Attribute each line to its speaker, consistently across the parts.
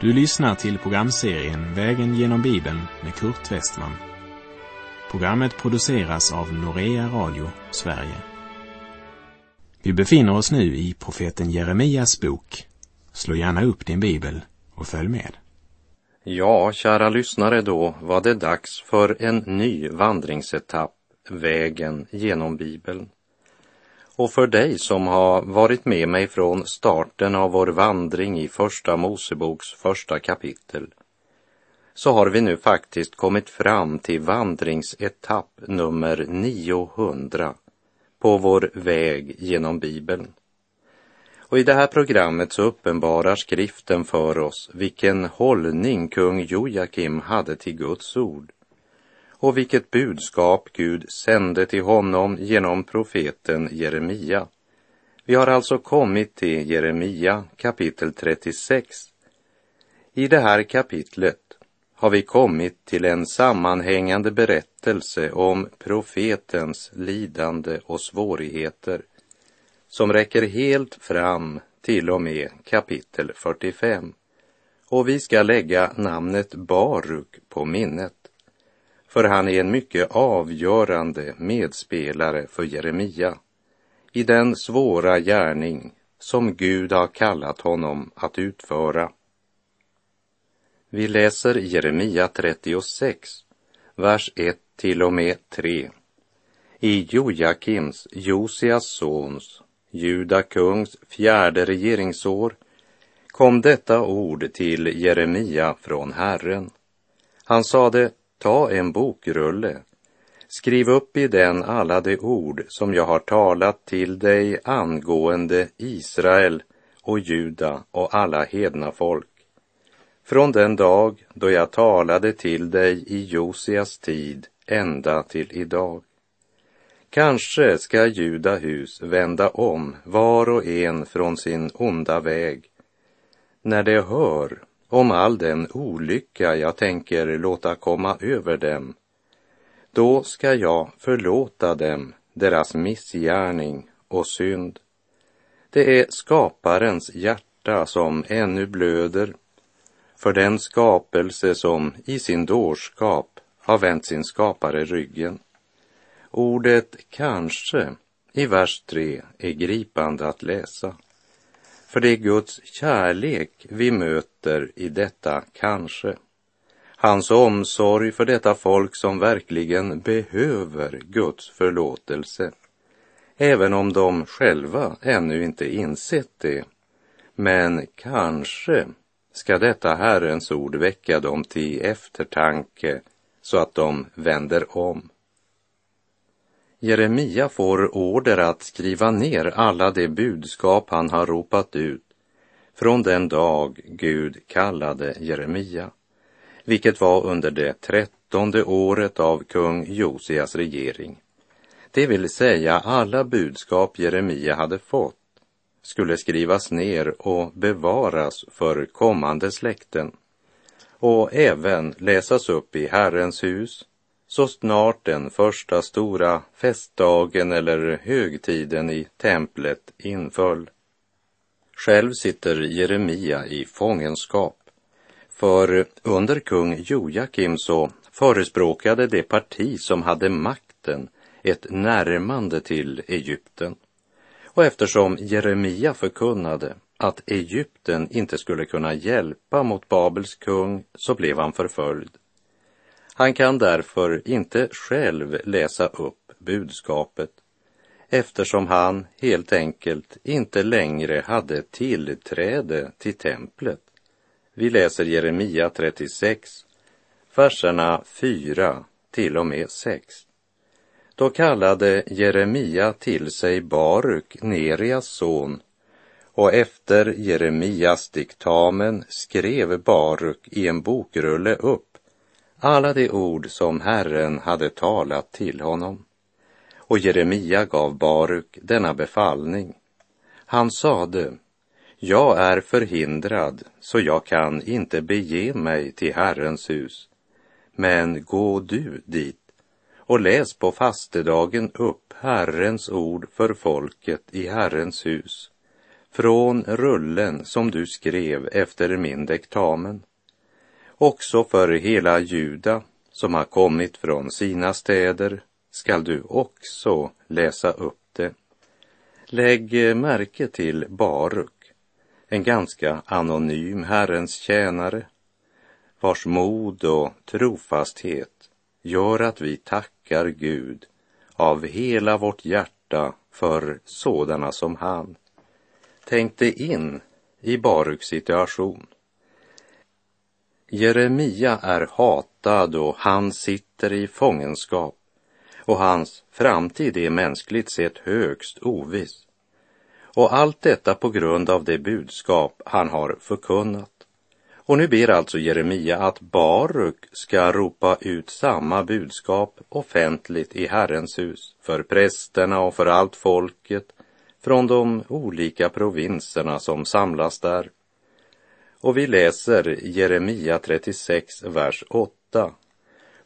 Speaker 1: Du lyssnar till programserien Vägen genom Bibeln med Kurt Westman. Programmet produceras av Norea Radio Sverige. Vi befinner oss nu i profeten Jeremias bok. Slå gärna upp din bibel och följ med.
Speaker 2: Ja, kära lyssnare, då var det dags för en ny vandringsetapp, vägen genom Bibeln. Och för dig som har varit med mig från starten av vår vandring i Första Moseboks första kapitel, så har vi nu faktiskt kommit fram till vandringsetapp nummer 900 på vår väg genom Bibeln. Och i det här programmet så uppenbarar skriften för oss vilken hållning kung Jojakim hade till Guds ord och vilket budskap Gud sände till honom genom profeten Jeremia. Vi har alltså kommit till Jeremia kapitel 36. I det här kapitlet har vi kommit till en sammanhängande berättelse om profetens lidande och svårigheter som räcker helt fram till och med kapitel 45. Och vi ska lägga namnet Baruk på minnet, för han är en mycket avgörande medspelare för Jeremia i den svåra gärning som Gud har kallat honom att utföra. Vi läser Jeremia 36, vers 1 till och med 3. I Jojakims, Josias sons, Juda kungs fjärde regeringsår kom detta ord till Jeremia från Herren. Han sade, ta en bokrulle, skriv upp i den alla de ord som jag har talat till dig angående Israel och Juda och alla hedna folk. Från den dag då jag talade till dig i Josias tid ända till idag. Kanske ska Judahus vända om var och en från sin onda väg när de hör om all den olycka jag tänker låta komma över dem. Då ska jag förlåta dem deras missgärning och synd. Det är skaparens hjärta som ännu blöder för den skapelse som i sin dårskap har vänt sin skapare ryggen. Ordet kanske i vers 3 är gripande att läsa. För det är Guds kärlek vi möter i detta kanske. Hans omsorg för detta folk som verkligen behöver Guds förlåtelse. Även om de själva ännu inte insett det. Men kanske ska detta Herrens ord väcka dem till eftertanke så att de vänder om. Jeremia får order att skriva ner alla de budskap han har ropat ut från den dag Gud kallade Jeremia, vilket var under det trettonde året av kung Josias regering. Det vill säga alla budskap Jeremia hade fått skulle skrivas ner och bevaras för kommande släkten och även läsas upp i Herrens hus så snart den första stora festdagen eller högtiden i templet inföll. Själv sitter Jeremia i fångenskap, för under kung Jojakim så förespråkade det parti som hade makten ett närmande till Egypten. Och eftersom Jeremia förkunnade att Egypten inte skulle kunna hjälpa mot Babels kung så blev han förföljd. Han kan därför inte själv läsa upp budskapet eftersom han helt enkelt inte längre hade tillträde till templet. Vi läser Jeremia 36, verserna 4 till och med 6. Då kallade Jeremia till sig Baruk, Nerias son, och efter Jeremias diktamen skrev Baruk i en bokrulle upp alla de ord som Herren hade talat till honom. Och Jeremia gav Baruk denna befallning. Han sade, jag är förhindrad, så jag kan inte bege mig till Herrens hus. Men gå du dit och läs på fastedagen upp Herrens ord för folket i Herrens hus. från rullen som du skrev efter min dektamen. Också för hela Juda som har kommit från sina städer skall du också läsa upp det. Lägg märke till Baruk, en ganska anonym Herrens tjänare, vars mod och trofasthet gör att vi tackar Gud av hela vårt hjärta för sådana som han. Tänk dig in i Baruks situation. Jeremia är hatad och han sitter i fångenskap och hans framtid är mänskligt sett högst oviss. Och allt detta på grund av det budskap han har förkunnat. Och nu ber alltså Jeremia att Baruk ska ropa ut samma budskap offentligt i Herrens hus för prästerna och för allt folket från de olika provinserna som samlas där. Och vi läser Jeremia 36, vers 8.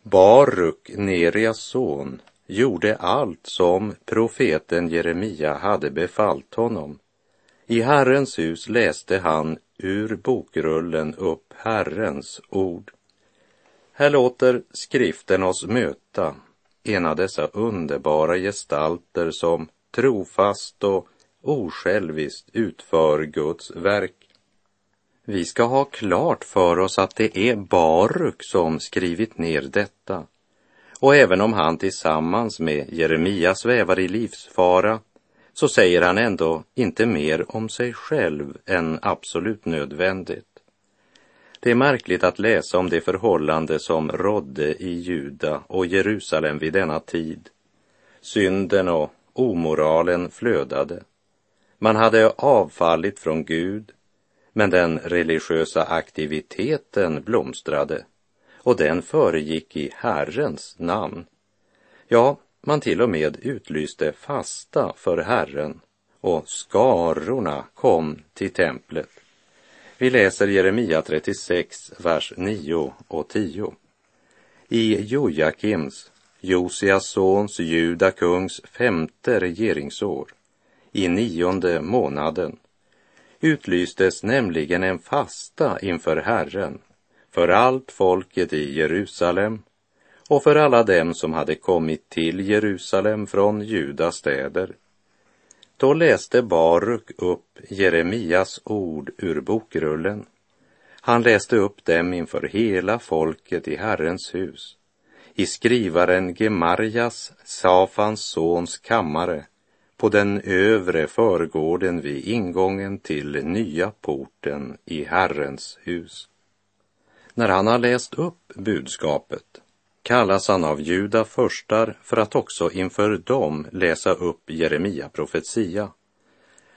Speaker 2: Baruk, Nerias son, gjorde allt som profeten Jeremia hade befallt honom. I Herrens hus läste han ur bokrullen upp Herrens ord. Här låter skriften oss möta en av dessa underbara gestalter som trofast och osjälviskt utför Guds verk. Vi ska ha klart för oss att det är Baruk som skrivit ner detta. Och även om han tillsammans med Jeremia svävar i livsfara så säger han ändå inte mer om sig själv än absolut nödvändigt. Det är märkligt att läsa om det förhållande som rådde i Juda och Jerusalem vid denna tid. Synden och omoralen flödade. Man hade avfallit från Gud, men den religiösa aktiviteten blomstrade och den föregick i Herrens namn. Ja, man till och med utlyste fasta för Herren och skarorna kom till templet. Vi läser Jeremia 36, vers 9 och 10. I Jojakims, Josias sons Juda kungs femte regeringsår, i nionde månaden, utlystes nämligen en fasta inför Herren för allt folket i Jerusalem och för alla dem som hade kommit till Jerusalem från Judas städer. Då läste Baruk upp Jeremias ord ur bokrullen. Han läste upp dem inför hela folket i Herrens hus, i skrivaren Gemarjas, Safans sons kammare, på den övre förgården vid ingången till nya porten i Herrens hus. När han har läst upp budskapet kallas han av Juda förstar för att också inför dem läsa upp Jeremia profetia.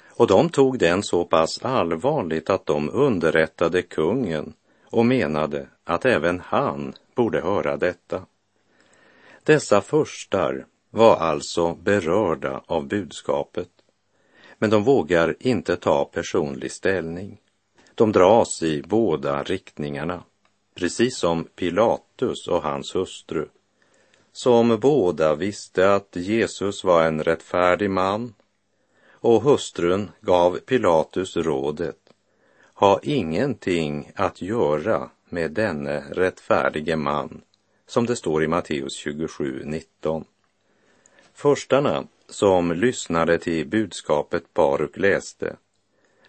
Speaker 2: Och de tog den så pass allvarligt att de underrättade kungen och menade att även han borde höra detta. Dessa förstar var alltså berörda av budskapet, men de vågar inte ta personlig ställning. De dras i båda riktningarna precis som Pilatus och hans hustru, som båda visste att Jesus var en rättfärdig man och hustrun gav Pilatus rådet, ha ingenting att göra med denne rättfärdige man, som det står i Matteus 27, 19. Förstarna som lyssnade till budskapet Baruk läste,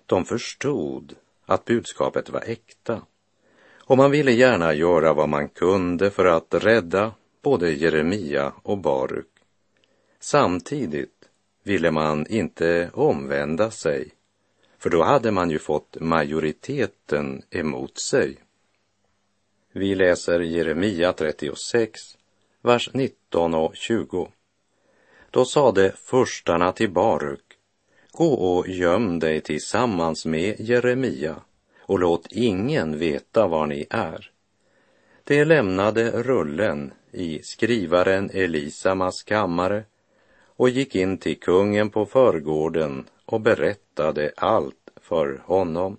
Speaker 2: de förstod att budskapet var äkta och man ville gärna göra vad man kunde för att rädda både Jeremia och Baruk. Samtidigt ville man inte omvända sig, för då hade man ju fått majoriteten emot sig. Vi läser Jeremia 36, vers 19 och 20. Då sade förstarna till Baruk, gå och göm dig tillsammans med Jeremia och låt ingen veta var ni är. De lämnade rullen i skrivaren Elisamas kammare och gick in till kungen på förgården och berättade allt för honom.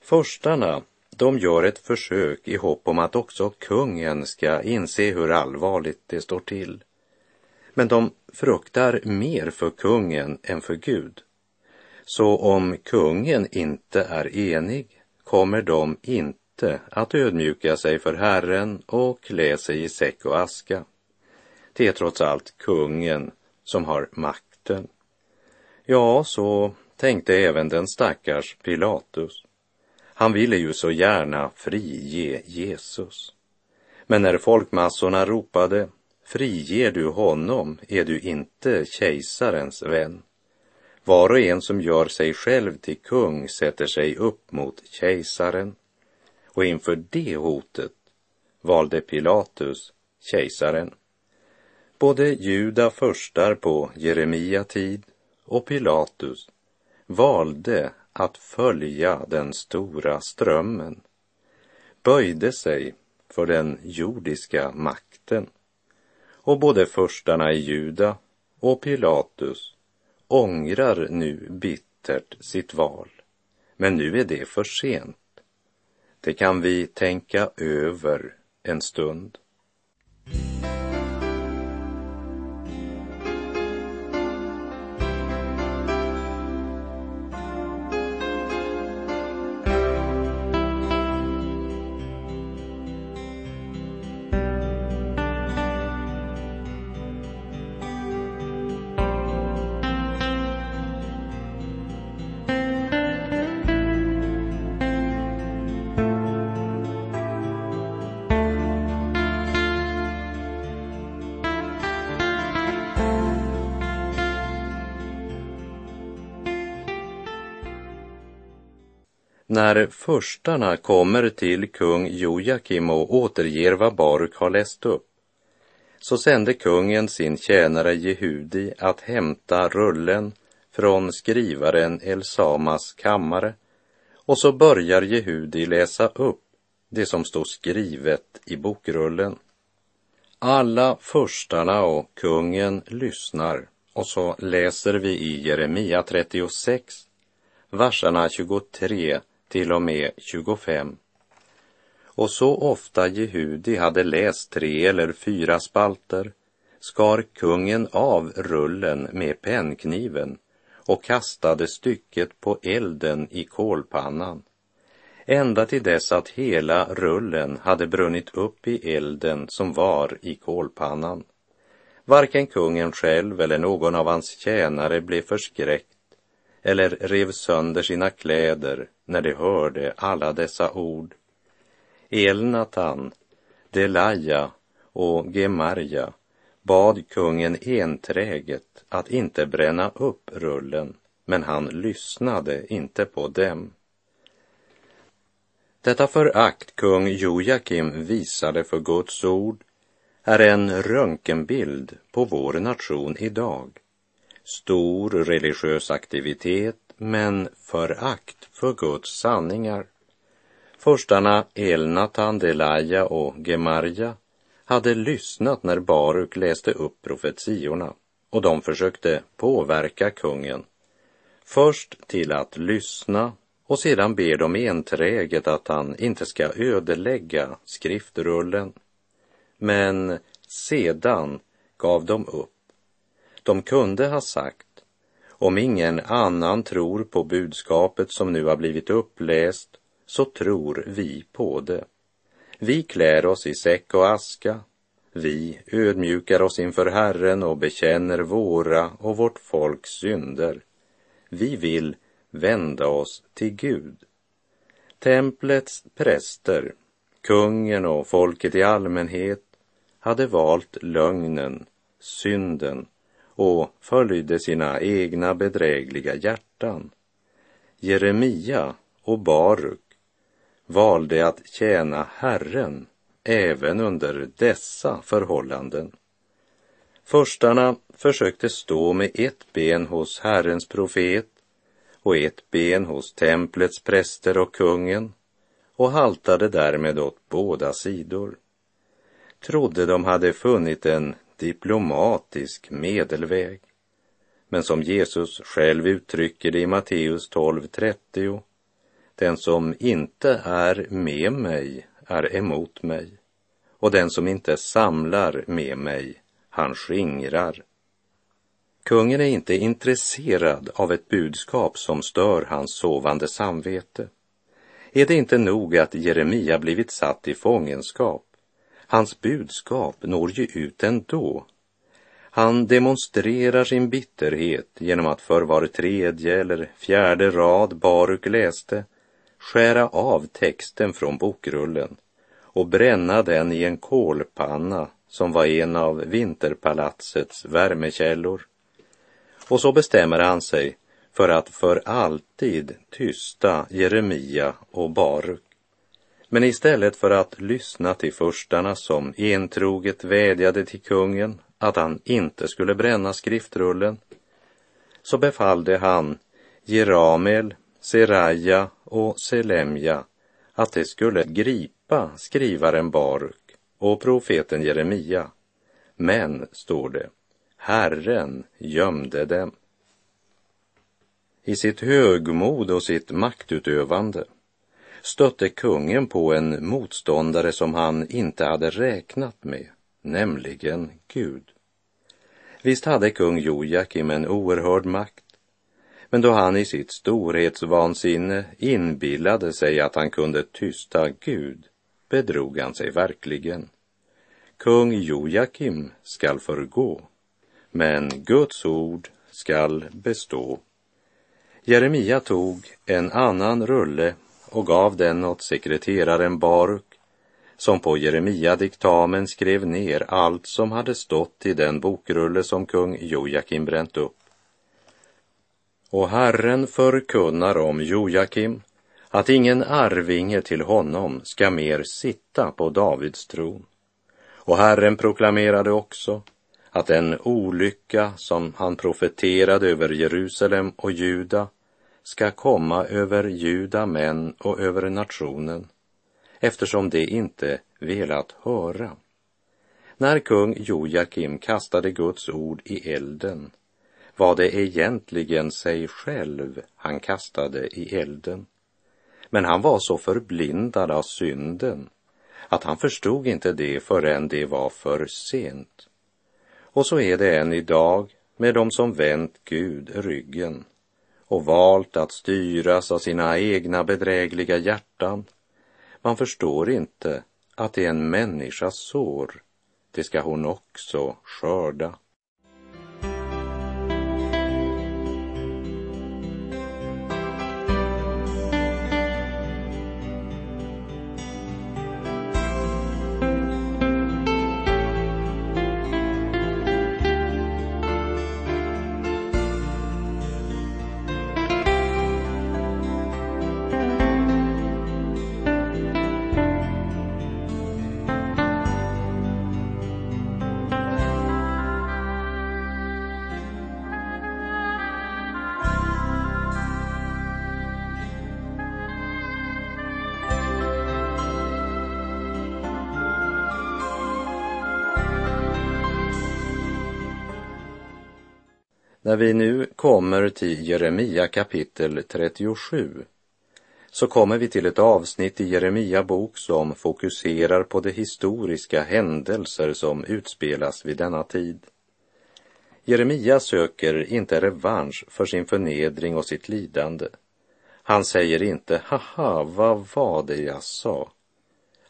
Speaker 2: Förstarna, de gör ett försök i hopp om att också kungen ska inse hur allvarligt det står till. Men de fruktar mer för kungen än för Gud. Så om kungen inte är enig kommer de inte att ödmjuka sig för Herren och klä sig i säck och aska. Det är trots allt kungen som har makten. Ja, så tänkte även den stackars Pilatus. Han ville ju så gärna frige Jesus. Men när folkmassorna ropade Friger du honom är du inte kejsarens vän. Var och en som gör sig själv till kung sätter sig upp mot kejsaren. Och inför det hotet valde Pilatus kejsaren. Både Juda förstar på Jeremia tid och Pilatus valde att följa den stora strömmen, böjde sig för den jordiska makten. Och både förstarna i Juda och Pilatus ångrar nu bittert sitt val. Men nu är det för sent. Det kan vi tänka över en stund. När förstarna kommer till kung Jojakim och återger vad Baruk har läst upp, så sände kungen sin tjänare Jehudi att hämta rullen från skrivaren Elsamas kammare och så börjar Jehudi läsa upp det som står skrivet i bokrullen. Alla förstarna och kungen lyssnar och så läser vi i Jeremia 36, verserna 23 till och med 25. Och så ofta Jehudi hade läst tre eller fyra spalter skar kungen av rullen med pennkniven och kastade stycket på elden i kolpannan ända till dess att hela rullen hade brunnit upp i elden som var i kolpannan. Varken kungen själv eller någon av hans tjänare blev förskräckt eller rev sönder sina kläder när de hörde alla dessa ord. Elnatan, Delaja och Gemarja bad kungen enträget att inte bränna upp rullen, men han lyssnade inte på dem. Detta förakt kung Jojakim visade för Guds ord är en röntgenbild på vår nation idag. Stor religiös aktivitet, men förakt för Guds sanningar. Förstarna Elnatan, Delaja och Gemarja hade lyssnat när Baruk läste upp profetiorna och de försökte påverka kungen. Först till att lyssna och sedan ber de enträget att han inte ska ödelägga skriftrullen. Men sedan gav de upp. De kunde ha sagt om ingen annan tror på budskapet som nu har blivit uppläst, så tror vi på det. Vi klär oss i säck och aska. Vi ödmjukar oss inför Herren och bekänner våra och vårt folks synder. Vi vill vända oss till Gud. Templets präster, kungen och folket i allmänhet hade valt lögnen, synden och följde sina egna bedrägliga hjärtan. Jeremia och Baruk valde att tjäna Herren även under dessa förhållanden. Förstarna försökte stå med ett ben hos Herrens profet och ett ben hos templets präster och kungen och haltade därmed åt båda sidor. Trodde de hade funnit en diplomatisk medelväg. Men som Jesus själv uttrycker det i Matteus 12.30, den som inte är med mig är emot mig och den som inte samlar med mig, han skingrar. Kungen är inte intresserad av ett budskap som stör hans sovande samvete. Är det inte nog att Jeremia blivit satt i fångenskap? Hans budskap når ju ut ändå. Han demonstrerar sin bitterhet genom att för var tredje eller fjärde rad Baruk läste skära av texten från bokrullen och bränna den i en kolpanna som var en av vinterpalatsets värmekällor. Och så bestämmer han sig för att för alltid tysta Jeremia och Baruk. Men istället för att lyssna till förstarna som entroget vädjade till kungen att han inte skulle bränna skriftrullen, så befallde han Jeramel, Seraja och Selemja att de skulle gripa skrivaren Baruk och profeten Jeremia. Men, står det, Herren gömde dem. I sitt högmod och sitt maktutövande stötte kungen på en motståndare som han inte hade räknat med, nämligen Gud. Visst hade kung Jojakim en oerhörd makt, men då han i sitt storhetsvansinne inbillade sig att han kunde tysta Gud bedrog han sig verkligen. Kung Jojakim skall förgå, men Guds ord skall bestå. Jeremia tog en annan rulle och gav den åt sekreteraren Baruk som på Jeremia-diktamen skrev ner allt som hade stått i den bokrulle som kung Jojakim bränt upp. Och Herren förkunnar om Jojakim att ingen arvinge till honom ska mer sitta på Davids tron. Och Herren proklamerade också att den olycka som han profeterade över Jerusalem och Juda ska komma över juda män och över nationen eftersom de inte velat höra. När kung Jojakim kastade Guds ord i elden var det egentligen sig själv han kastade i elden. Men han var så förblindad av synden att han förstod inte det förrän det var för sent. Och så är det än idag med dem som vänt Gud ryggen och valt att styras av sina egna bedrägliga hjärtan. Man förstår inte att det är en människas sår, det ska hon också skörda. När vi nu kommer till Jeremia kapitel 37 så kommer vi till ett avsnitt i Jeremia bok som fokuserar på de historiska händelser som utspelas vid denna tid. Jeremia söker inte revansch för sin förnedring och sitt lidande. Han säger inte ”haha, vad var det jag sa?”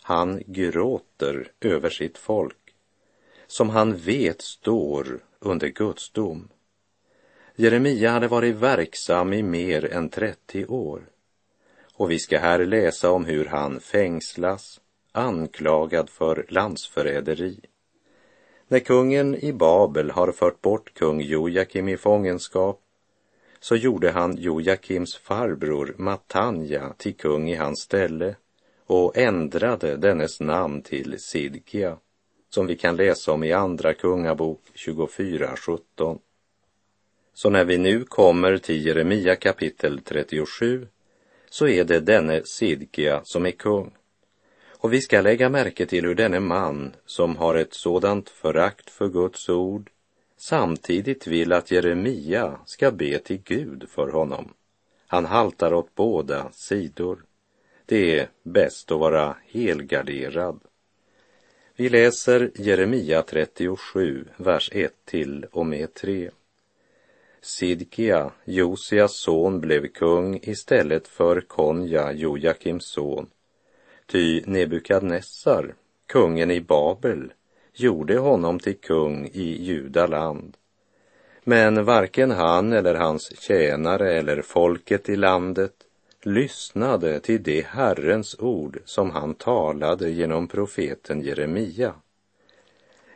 Speaker 2: Han gråter över sitt folk, som han vet står under Guds dom. Jeremia hade varit verksam i mer än 30 år. Och vi ska här läsa om hur han fängslas, anklagad för landsförräderi. När kungen i Babel har fört bort kung Jojakim i fångenskap så gjorde han Jojakims farbror Matanja till kung i hans ställe och ändrade dennes namn till Sidkia, som vi kan läsa om i Andra Kungabok 24.17. Så när vi nu kommer till Jeremia kapitel 37 så är det denne Sidkia som är kung. Och vi ska lägga märke till hur denne man som har ett sådant förakt för Guds ord samtidigt vill att Jeremia ska be till Gud för honom. Han haltar åt båda sidor. Det är bäst att vara helgarderad. Vi läser Jeremia 37, vers 1 till och med 3. Sidkia, Josias son, blev kung istället för Konja, Jojakims son. Ty Nebukadnessar, kungen i Babel, gjorde honom till kung i Judaland. Men varken han eller hans tjänare eller folket i landet lyssnade till det Herrens ord som han talade genom profeten Jeremia.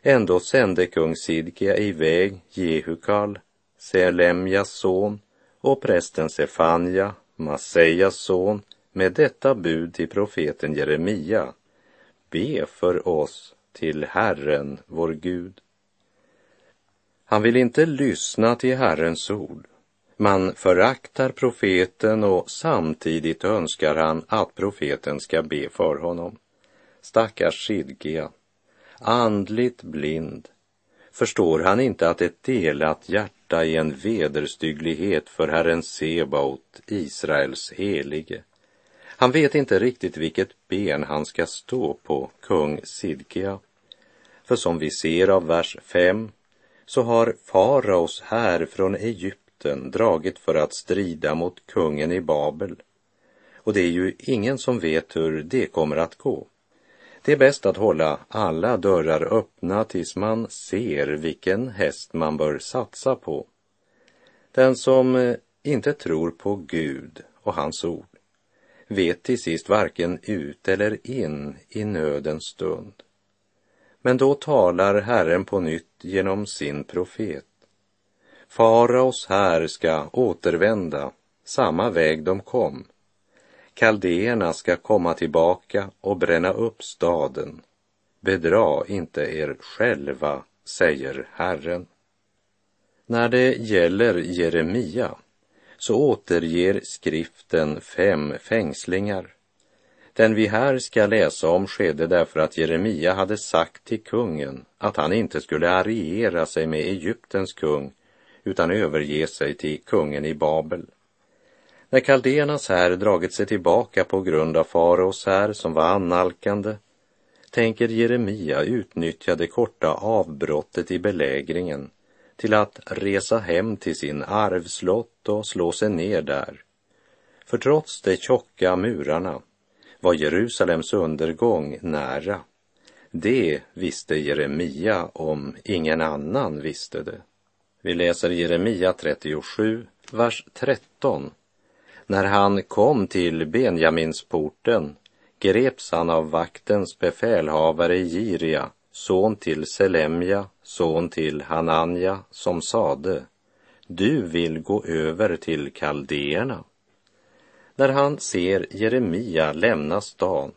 Speaker 2: Ändå sände kung Sidkia iväg Jehukal, Selemjas son och prästen Sefanja, Massejas son, med detta bud till profeten Jeremia. Be för oss till Herren, vår Gud. Han vill inte lyssna till Herrens ord. Man föraktar profeten och samtidigt önskar han att profeten ska be för honom. Stackars Sidgia, andligt blind, förstår han inte att ett delat hjärta i en vederstygglighet för Herren Sebaot, Israels helige. Han vet inte riktigt vilket ben han ska stå på, kung Sidkia. För som vi ser av vers 5 så har faraos här från Egypten dragit för att strida mot kungen i Babel. Och det är ju ingen som vet hur det kommer att gå. Det är bäst att hålla alla dörrar öppna tills man ser vilken häst man bör satsa på. Den som eh, inte tror på Gud och hans ord vet till sist varken ut eller in i nödens stund. Men då talar Herren på nytt genom sin profet. Faraos här ska återvända samma väg de kom. Kaldéerna ska komma tillbaka och bränna upp staden. Bedra inte er själva, säger Herren. När det gäller Jeremia så återger skriften fem fängslingar den vi här ska läsa om skedde därför att Jeremia hade sagt till kungen att han inte skulle alliera sig med Egyptens kung utan överge sig till kungen i Babel. När kaldéernas här dragit sig tillbaka på grund av faraos här som var annalkande tänker Jeremia utnyttja det korta avbrottet i belägringen till att resa hem till sin arvslott och slå sig ner där. För trots de tjocka murarna var Jerusalems undergång nära. Det visste Jeremia om ingen annan visste det. Vi läser Jeremia 37, vers 13. När han kom till Benjaminsporten greps han av vaktens befälhavare Giria, son till Selemja, son till Hananja, som sade, du vill gå över till kaldéerna. När han ser Jeremia lämna stan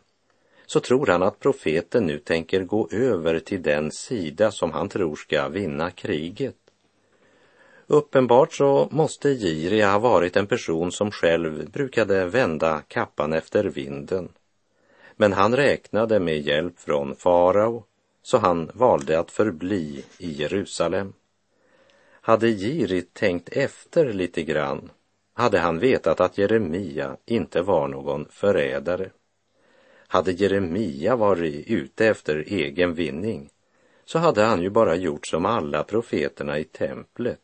Speaker 2: så tror han att profeten nu tänker gå över till den sida som han tror ska vinna kriget. Uppenbart så måste Giri ha varit en person som själv brukade vända kappan efter vinden. Men han räknade med hjälp från farao, så han valde att förbli i Jerusalem. Hade Jiri tänkt efter lite grann hade han vetat att Jeremia inte var någon förrädare. Hade Jeremia varit ute efter egen vinning så hade han ju bara gjort som alla profeterna i templet,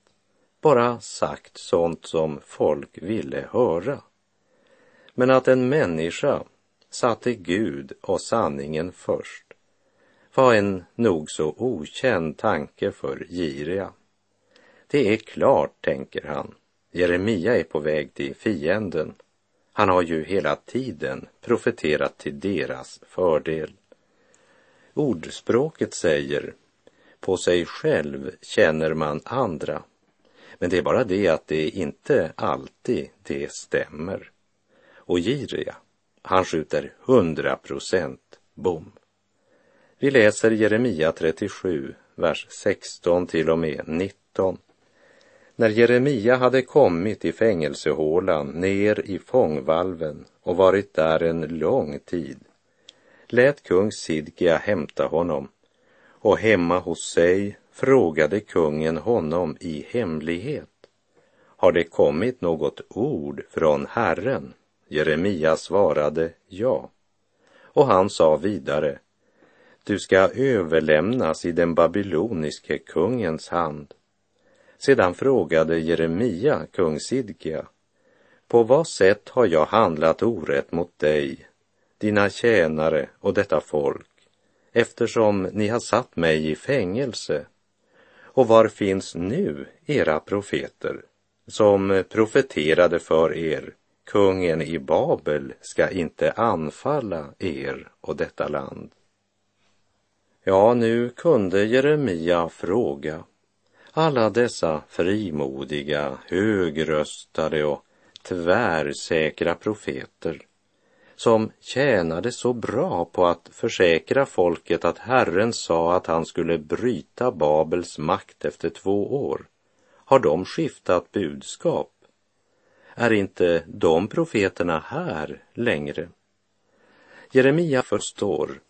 Speaker 2: bara sagt sånt som folk ville höra. Men att en människa satte Gud och sanningen först var en nog så okänd tanke för Giria. Det är klart, tänker han, Jeremia är på väg till fienden. Han har ju hela tiden profeterat till deras fördel. Ordspråket säger, på sig själv känner man andra. Men det är bara det att det inte alltid det stämmer. Och Giria, han skjuter hundra procent bom. Vi läser Jeremia 37, vers 16 till och med 19. När Jeremia hade kommit i fängelsehålan ner i fångvalven och varit där en lång tid lät kung Sidkia hämta honom och hemma hos sig frågade kungen honom i hemlighet. Har det kommit något ord från Herren? Jeremia svarade ja. Och han sa vidare, du ska överlämnas i den babyloniske kungens hand Sedan frågade Jeremia kung Sidkia, på vad sätt har jag handlat orätt mot dig, dina tjänare och detta folk, eftersom ni har satt mig i fängelse? Och var finns nu era profeter, som profeterade för er, kungen i Babel ska inte anfalla er och detta land? Ja, nu kunde Jeremia fråga alla dessa frimodiga, högröstade och tvärsäkra profeter som tjänade så bra på att försäkra folket att Herren sa att han skulle bryta Babels makt efter två år. Har de skiftat budskap? Är inte de profeterna här längre? Jeremia förstår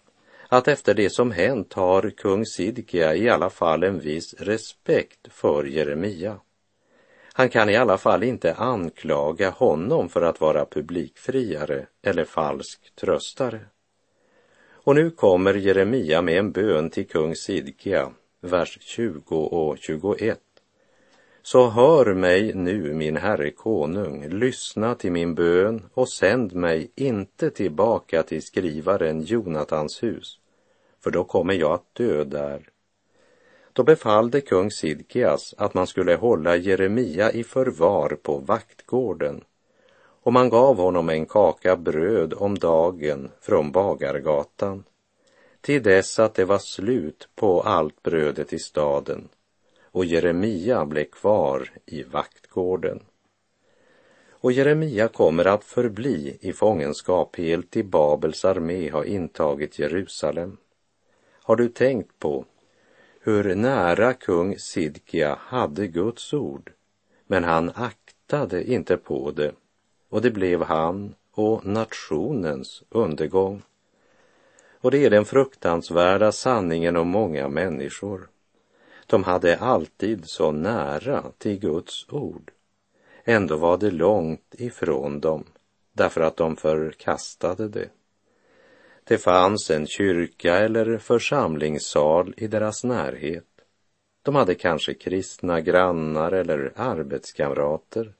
Speaker 2: att efter det som hänt har kung Sidkia i alla fall en viss respekt för Jeremia. Han kan i alla fall inte anklaga honom för att vara publikfriare eller falsk tröstare. Och nu kommer Jeremia med en bön till kung Sidkia, vers 20 och 21. Så hör mig nu, min herre konung, lyssna till min bön och sänd mig inte tillbaka till skrivaren Jonatans hus, för då kommer jag att dö där. Då befallde kung Sidkias att man skulle hålla Jeremia i förvar på vaktgården och man gav honom en kaka bröd om dagen från bagargatan till dess att det var slut på allt brödet i staden och Jeremia blev kvar i vaktgården. Och Jeremia kommer att förbli i fångenskap helt till Babels armé har intagit Jerusalem. Har du tänkt på hur nära kung Sidkia hade Guds ord, men han aktade inte på det och det blev han och nationens undergång. Och det är den fruktansvärda sanningen om många människor. De hade alltid så nära till Guds ord. Ändå var det långt ifrån dem därför att de förkastade det. Det fanns en kyrka eller församlingssal i deras närhet. De hade kanske kristna grannar eller arbetskamrater.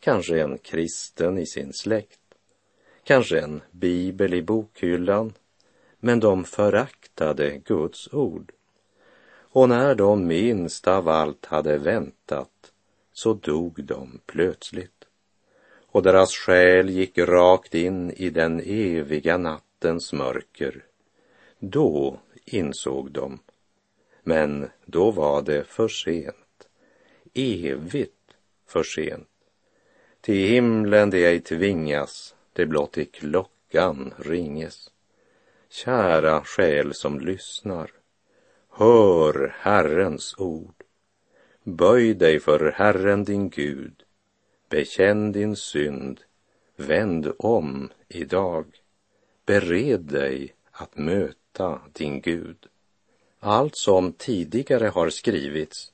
Speaker 2: Kanske en kristen i sin släkt. Kanske en bibel i bokhyllan. Men de föraktade Guds ord. Och när de minst av allt hade väntat så dog de plötsligt. Och deras själ gick rakt in i den eviga natten nattens mörker. Då insåg de, men då var det för sent, evigt för sent. Till himlen det ej tvingas, det blott i klockan ringes. Kära själ som lyssnar, hör Herrens ord. Böj dig för Herren din Gud, bekänn din synd, vänd om idag. Bered dig att möta din Gud. Allt som tidigare har skrivits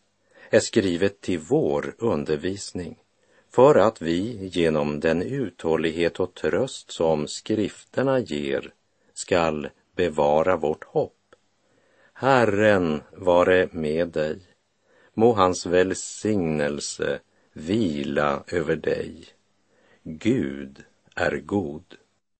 Speaker 2: är skrivet till vår undervisning för att vi genom den uthållighet och tröst som skrifterna ger skall bevara vårt hopp. Herren vare med dig. Må hans välsignelse vila över dig. Gud är god.